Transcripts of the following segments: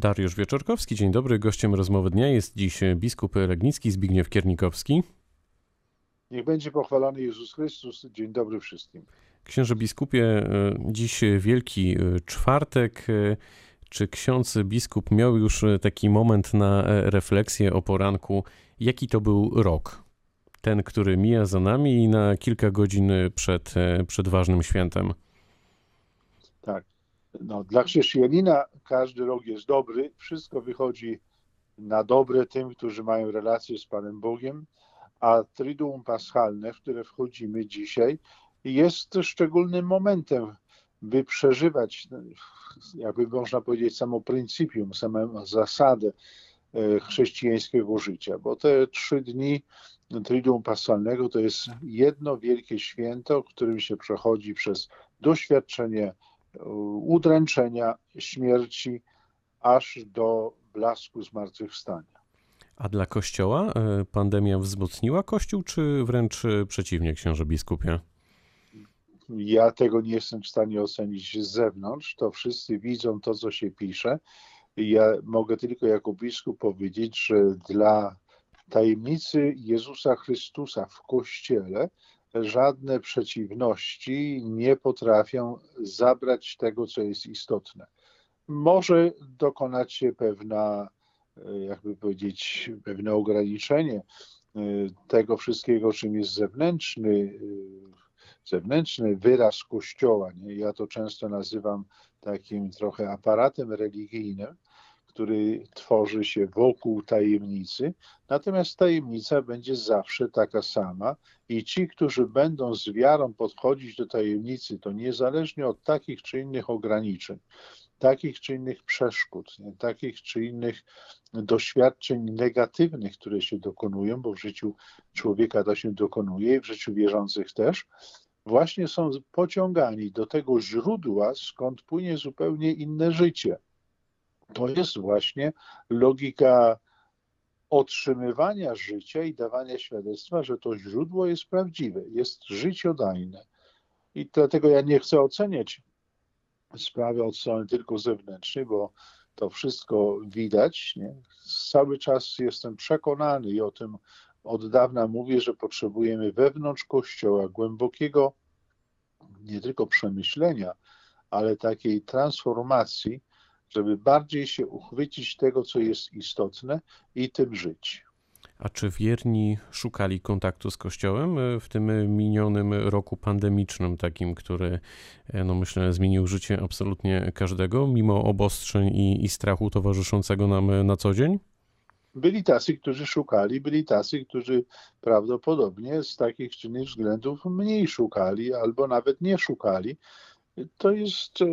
Dariusz Wieczorkowski, dzień dobry. Gościem rozmowy dnia jest dziś biskup Legnicki Zbigniew Kiernikowski. Niech będzie pochwalony Jezus Chrystus. Dzień dobry wszystkim. Księże biskupie, e, dziś Wielki e, Czwartek. E, czy ksiądz biskup miał już taki moment na refleksję o poranku, jaki to był rok? Ten, który mija za nami i na kilka godzin przed, przed ważnym świętem. Tak. No, dla chrześcijanina każdy rok jest dobry. Wszystko wychodzi na dobre tym, którzy mają relacje z Panem Bogiem, a Triduum Paschalne, w które wchodzimy dzisiaj, jest szczególnym momentem, by przeżywać, jakby można powiedzieć, samo pryncypium, samą zasadę e, chrześcijańskiego życia, bo te trzy dni Triduum Paschalnego to jest jedno wielkie święto, którym się przechodzi przez doświadczenie udręczenia, śmierci, aż do blasku zmartwychwstania. A dla Kościoła e, pandemia wzmocniła Kościół, czy wręcz przeciwnie, księże biskupie? Ja tego nie jestem w stanie ocenić z zewnątrz. To wszyscy widzą to, co się pisze. Ja mogę tylko jako biskup powiedzieć, że dla tajemnicy Jezusa Chrystusa w Kościele żadne przeciwności nie potrafią zabrać tego, co jest istotne. Może dokonać się pewna, e, jakby powiedzieć, pewne ograniczenie e, tego wszystkiego, czym jest zewnętrzny, e, zewnętrzny wyraz Kościoła. Nie? Ja to często nazywam takim trochę aparatem religijnym, który tworzy się wokół tajemnicy, natomiast tajemnica będzie zawsze taka sama i ci, którzy będą z wiarą podchodzić do tajemnicy, to niezależnie od takich czy innych ograniczeń, takich czy innych przeszkód, nie? takich czy innych doświadczeń negatywnych, które się dokonują, bo w życiu człowieka to się dokonuje i w życiu wierzących też, właśnie są pociągani do tego źródła, skąd płynie zupełnie inne życie to jest właśnie logika otrzymywania życia i dawania świadectwa, że to źródło jest prawdziwe, jest życiodajne. I dlatego ja nie chcę oceniać sprawy od strony tylko zewnętrznej, bo to wszystko widać. Nie? Cały czas jestem przekonany i o tym od dawna mówię, że potrzebujemy wewnątrz Kościoła głębokiego nie tylko przemyślenia, ale takiej transformacji, żeby bardziej się uchwycić tego, co jest istotne i tym żyć. A czy wierni szukali kontaktu z Kościołem e, w tym minionym roku pandemicznym, takim, który, e, no myślę, zmienił życie absolutnie każdego, mimo obostrzeń i, i strachu towarzyszącego nam na co dzień? Byli tacy, którzy szukali, byli tacy, którzy prawdopodobnie z takich czy innych względów mniej szukali albo nawet nie szukali to jest e,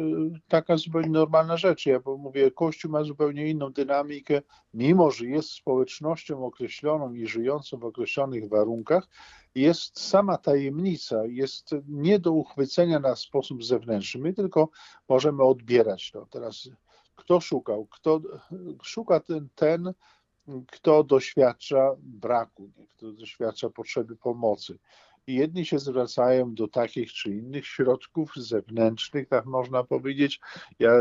taka zupełnie normalna rzecz. Ja mówię, Kościół ma zupełnie inną dynamikę, mimo że jest społecznością określoną i żyjącą w określonych warunkach, jest sama tajemnica, jest nie do uchwycenia na sposób zewnętrzny. My tylko możemy odbierać to. Teraz kto szukał? Kto szuka ten, ten kto doświadcza braku, kto doświadcza potrzeby pomocy jedni się zwracają do takich czy innych środków zewnętrznych, tak można powiedzieć. Ja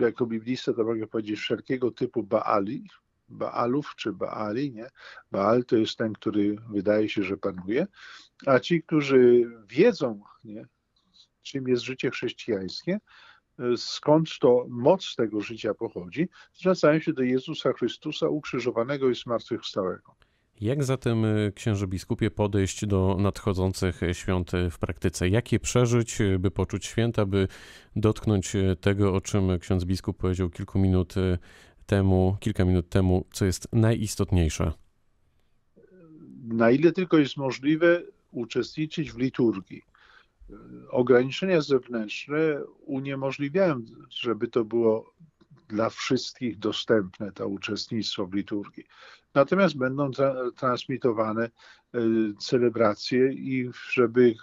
jako biblista to mogę powiedzieć wszelkiego typu Baali, Baalów czy Baali, nie? Baal to jest ten, który wydaje się, że panuje, a ci, którzy wiedzą, nie? czym jest życie chrześcijańskie, skąd to moc tego życia pochodzi, zwracają się do Jezusa Chrystusa ukrzyżowanego i zmartwychwstałego. Jak zatem, y, księże biskupie, podejść do nadchodzących świąt w praktyce? Jak je przeżyć, y, by poczuć święta, by dotknąć y, tego, o czym ksiądz biskup powiedział kilku minut temu, kilka minut temu, co jest najistotniejsze? Na ile tylko jest możliwe, uczestniczyć w liturgii. Ograniczenia zewnętrzne uniemożliwiają, żeby to było dla wszystkich dostępne to uczestnictwo w liturgii. Natomiast będą tra transmitowane y, celebracje i żeby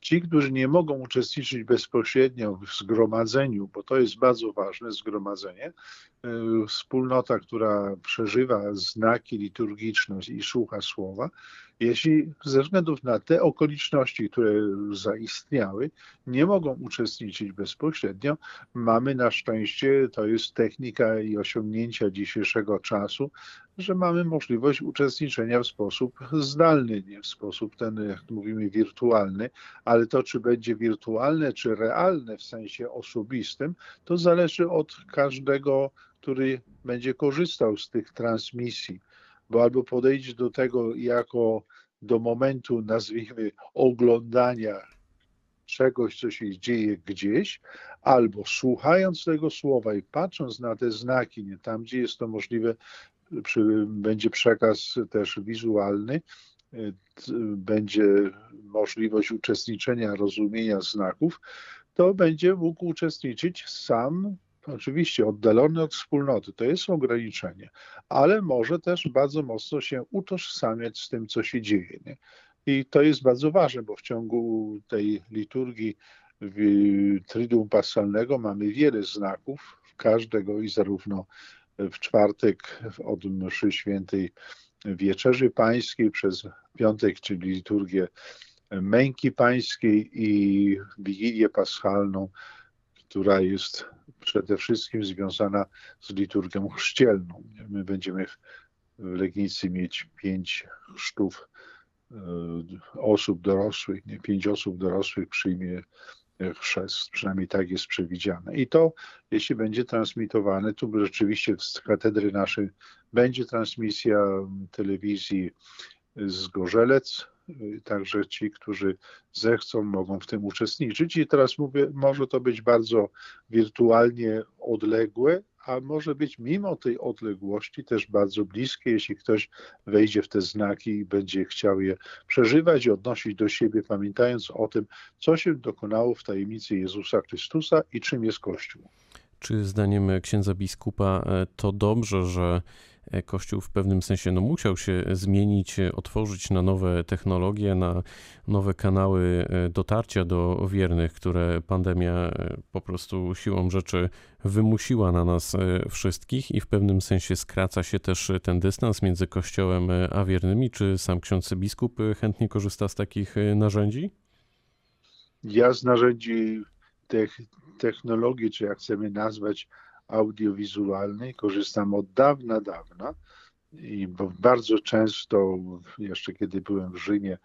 ci, którzy nie mogą uczestniczyć bezpośrednio w zgromadzeniu, bo to jest bardzo ważne zgromadzenie, wspólnota, która przeżywa znaki liturgiczne i słucha słowa, jeśli ze względów na te okoliczności, które zaistniały, nie mogą uczestniczyć bezpośrednio, mamy na szczęście, to jest technika i osiągnięcia dzisiejszego czasu, że mamy możliwość uczestniczenia w sposób zdalny, nie w sposób ten, jak mówimy, wirtualny, ale to, czy będzie wirtualne, czy realne w sensie osobistym, to zależy od każdego, który będzie korzystał z tych transmisji bo albo podejdzie do tego jako do momentu, nazwijmy, oglądania czegoś, co się dzieje gdzieś, albo słuchając tego słowa i patrząc na te znaki, nie tam, gdzie jest to możliwe, przy, będzie przekaz też wizualny, będzie możliwość uczestniczenia, rozumienia znaków, to będzie mógł uczestniczyć sam oczywiście oddalony od wspólnoty, to jest ograniczenie, ale może też bardzo mocno się utożsamiać z tym, co się dzieje. Nie? I to jest bardzo ważne, bo w ciągu tej liturgii Triduum Paschalnego mamy wiele znaków, każdego i zarówno w czwartek od mszy świętej Wieczerzy Pańskiej przez piątek, czyli liturgię Męki Pańskiej i Wigilię Paschalną, która jest przede wszystkim związana z liturgią chrzcielną. My będziemy w Legnicy mieć pięć chrztów e, osób dorosłych, nie pięć osób dorosłych przyjmie chrzest, przynajmniej tak jest przewidziane. I to, jeśli będzie transmitowane, tu rzeczywiście z katedry naszej będzie transmisja telewizji z Gorzelec, Także ci, którzy zechcą, mogą w tym uczestniczyć. I teraz mówię, może to być bardzo wirtualnie odległe, a może być mimo tej odległości też bardzo bliskie, jeśli ktoś wejdzie w te znaki i będzie chciał je przeżywać i odnosić do siebie, pamiętając o tym, co się dokonało w tajemnicy Jezusa Chrystusa i czym jest Kościół. Czy zdaniem księdza biskupa e, to dobrze, że E, Kościół w pewnym sensie no, musiał się zmienić, e, otworzyć na nowe technologie, na nowe kanały dotarcia do wiernych, które pandemia po prostu siłą rzeczy wymusiła na nas wszystkich i w pewnym sensie skraca się też ten dystans między Kościołem a wiernymi. Czy sam ksiądz biskup chętnie korzysta z takich narzędzi? Ja z narzędzi tych technologii, czy jak chcemy nazwać, audiowizualnej. Korzystam od dawna, dawna. I bardzo często, jeszcze kiedy byłem w Rzymie,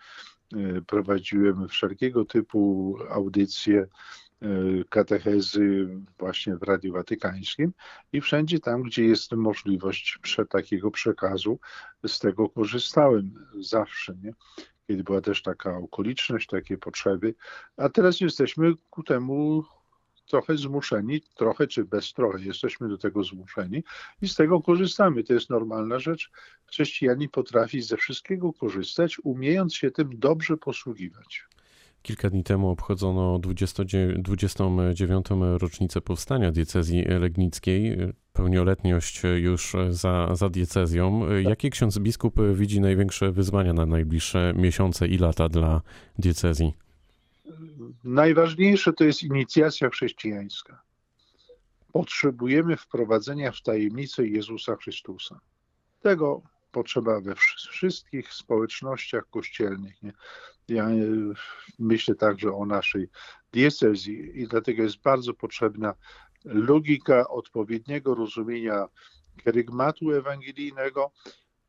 e, prowadziłem wszelkiego typu audycje, e, katechezy właśnie w Radiu Watykańskim i wszędzie tam, gdzie jest możliwość takiego przekazu, z tego korzystałem zawsze, nie? kiedy była też taka okoliczność, takie potrzeby, a teraz jesteśmy ku temu trochę zmuszeni, trochę czy bez trochę, jesteśmy do tego zmuszeni i z tego korzystamy. To jest normalna rzecz. Chrześcijanin potrafi ze wszystkiego korzystać, umiejąc się tym dobrze posługiwać. Kilka dni temu obchodzono 29. rocznicę powstania diecezji legnickiej, pełnioletność już za, za diecezją. Jakie ksiądz biskup widzi największe wyzwania na najbliższe miesiące i lata dla diecezji? Najważniejsze to jest inicjacja chrześcijańska. Potrzebujemy wprowadzenia w tajemnicę Jezusa Chrystusa. Tego potrzeba we wszystkich społecznościach kościelnych. Nie? Ja e, myślę także o naszej diecezji i dlatego jest bardzo potrzebna logika odpowiedniego rozumienia kerygmatu ewangelijnego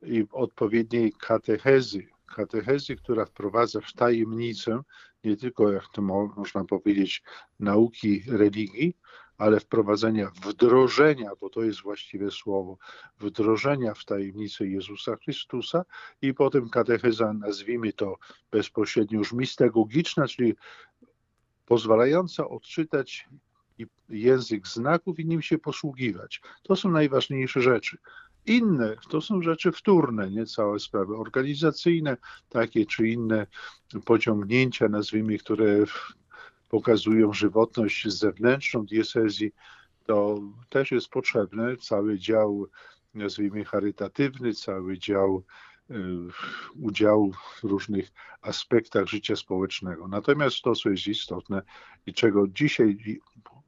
i odpowiedniej katechezy, katechezy, która wprowadza w tajemnicę nie tylko, jak to można powiedzieć, nauki religii, ale wprowadzenia wdrożenia, bo to jest właściwe słowo, wdrożenia w tajemnicę Jezusa Chrystusa i potem katecheza, nazwijmy to bezpośrednio już mistagogiczna, czyli pozwalająca odczytać język znaków i nim się posługiwać. To są najważniejsze rzeczy. Inne to są rzeczy wtórne, nie całe sprawy organizacyjne, takie czy inne pociągnięcia, nazwijmy, które pokazują żywotność zewnętrzną diecezji, to też jest potrzebne. Cały dział, nazwijmy, charytatywny, cały dział y, udziału w różnych aspektach życia społecznego. Natomiast to, co jest istotne i czego dzisiaj,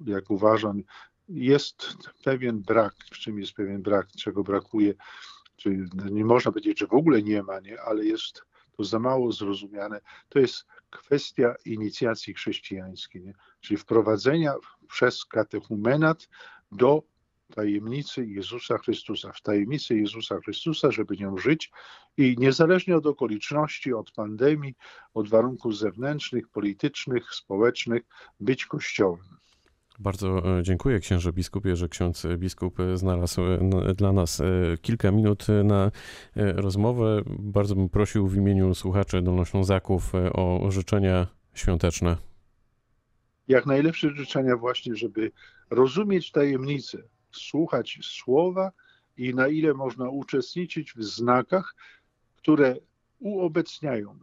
jak uważam, jest pewien brak, w czym jest pewien brak, czego brakuje, czyli nie można powiedzieć, że w ogóle nie ma, nie, ale jest to za mało zrozumiane, to jest kwestia inicjacji chrześcijańskiej, nie? czyli wprowadzenia przez katechumenat do tajemnicy Jezusa Chrystusa, w tajemnicy Jezusa Chrystusa, żeby nią żyć i niezależnie od okoliczności, od pandemii, od warunków zewnętrznych, politycznych, społecznych, być Kościołem. Bardzo e, dziękuję księże biskupie, że ksiądz biskup znalazł e, dla nas e, kilka minut na rozmowę. Bardzo bym prosił w imieniu słuchaczy Dolnoślązaków o życzenia świąteczne. Jak najlepsze życzenia właśnie, żeby rozumieć tajemnicę, słuchać słowa i na ile można uczestniczyć w znakach, które uobecniają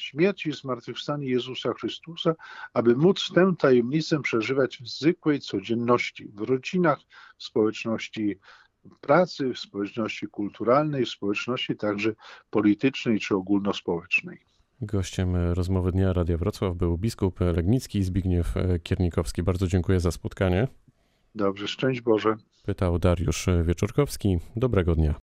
śmierć i zmartwychwstanie Jezusa Chrystusa, aby móc tę tajemnicę przeżywać w zwykłej codzienności, w rodzinach, w społeczności pracy, w społeczności kulturalnej, w społeczności także politycznej czy ogólnospołecznej. Gościem rozmowy dnia Radia Wrocław był biskup Legnicki Zbigniew Kiernikowski. Bardzo dziękuję za spotkanie. Dobrze, szczęść Boże. Pytał Dariusz Wieczorkowski. Dobrego dnia.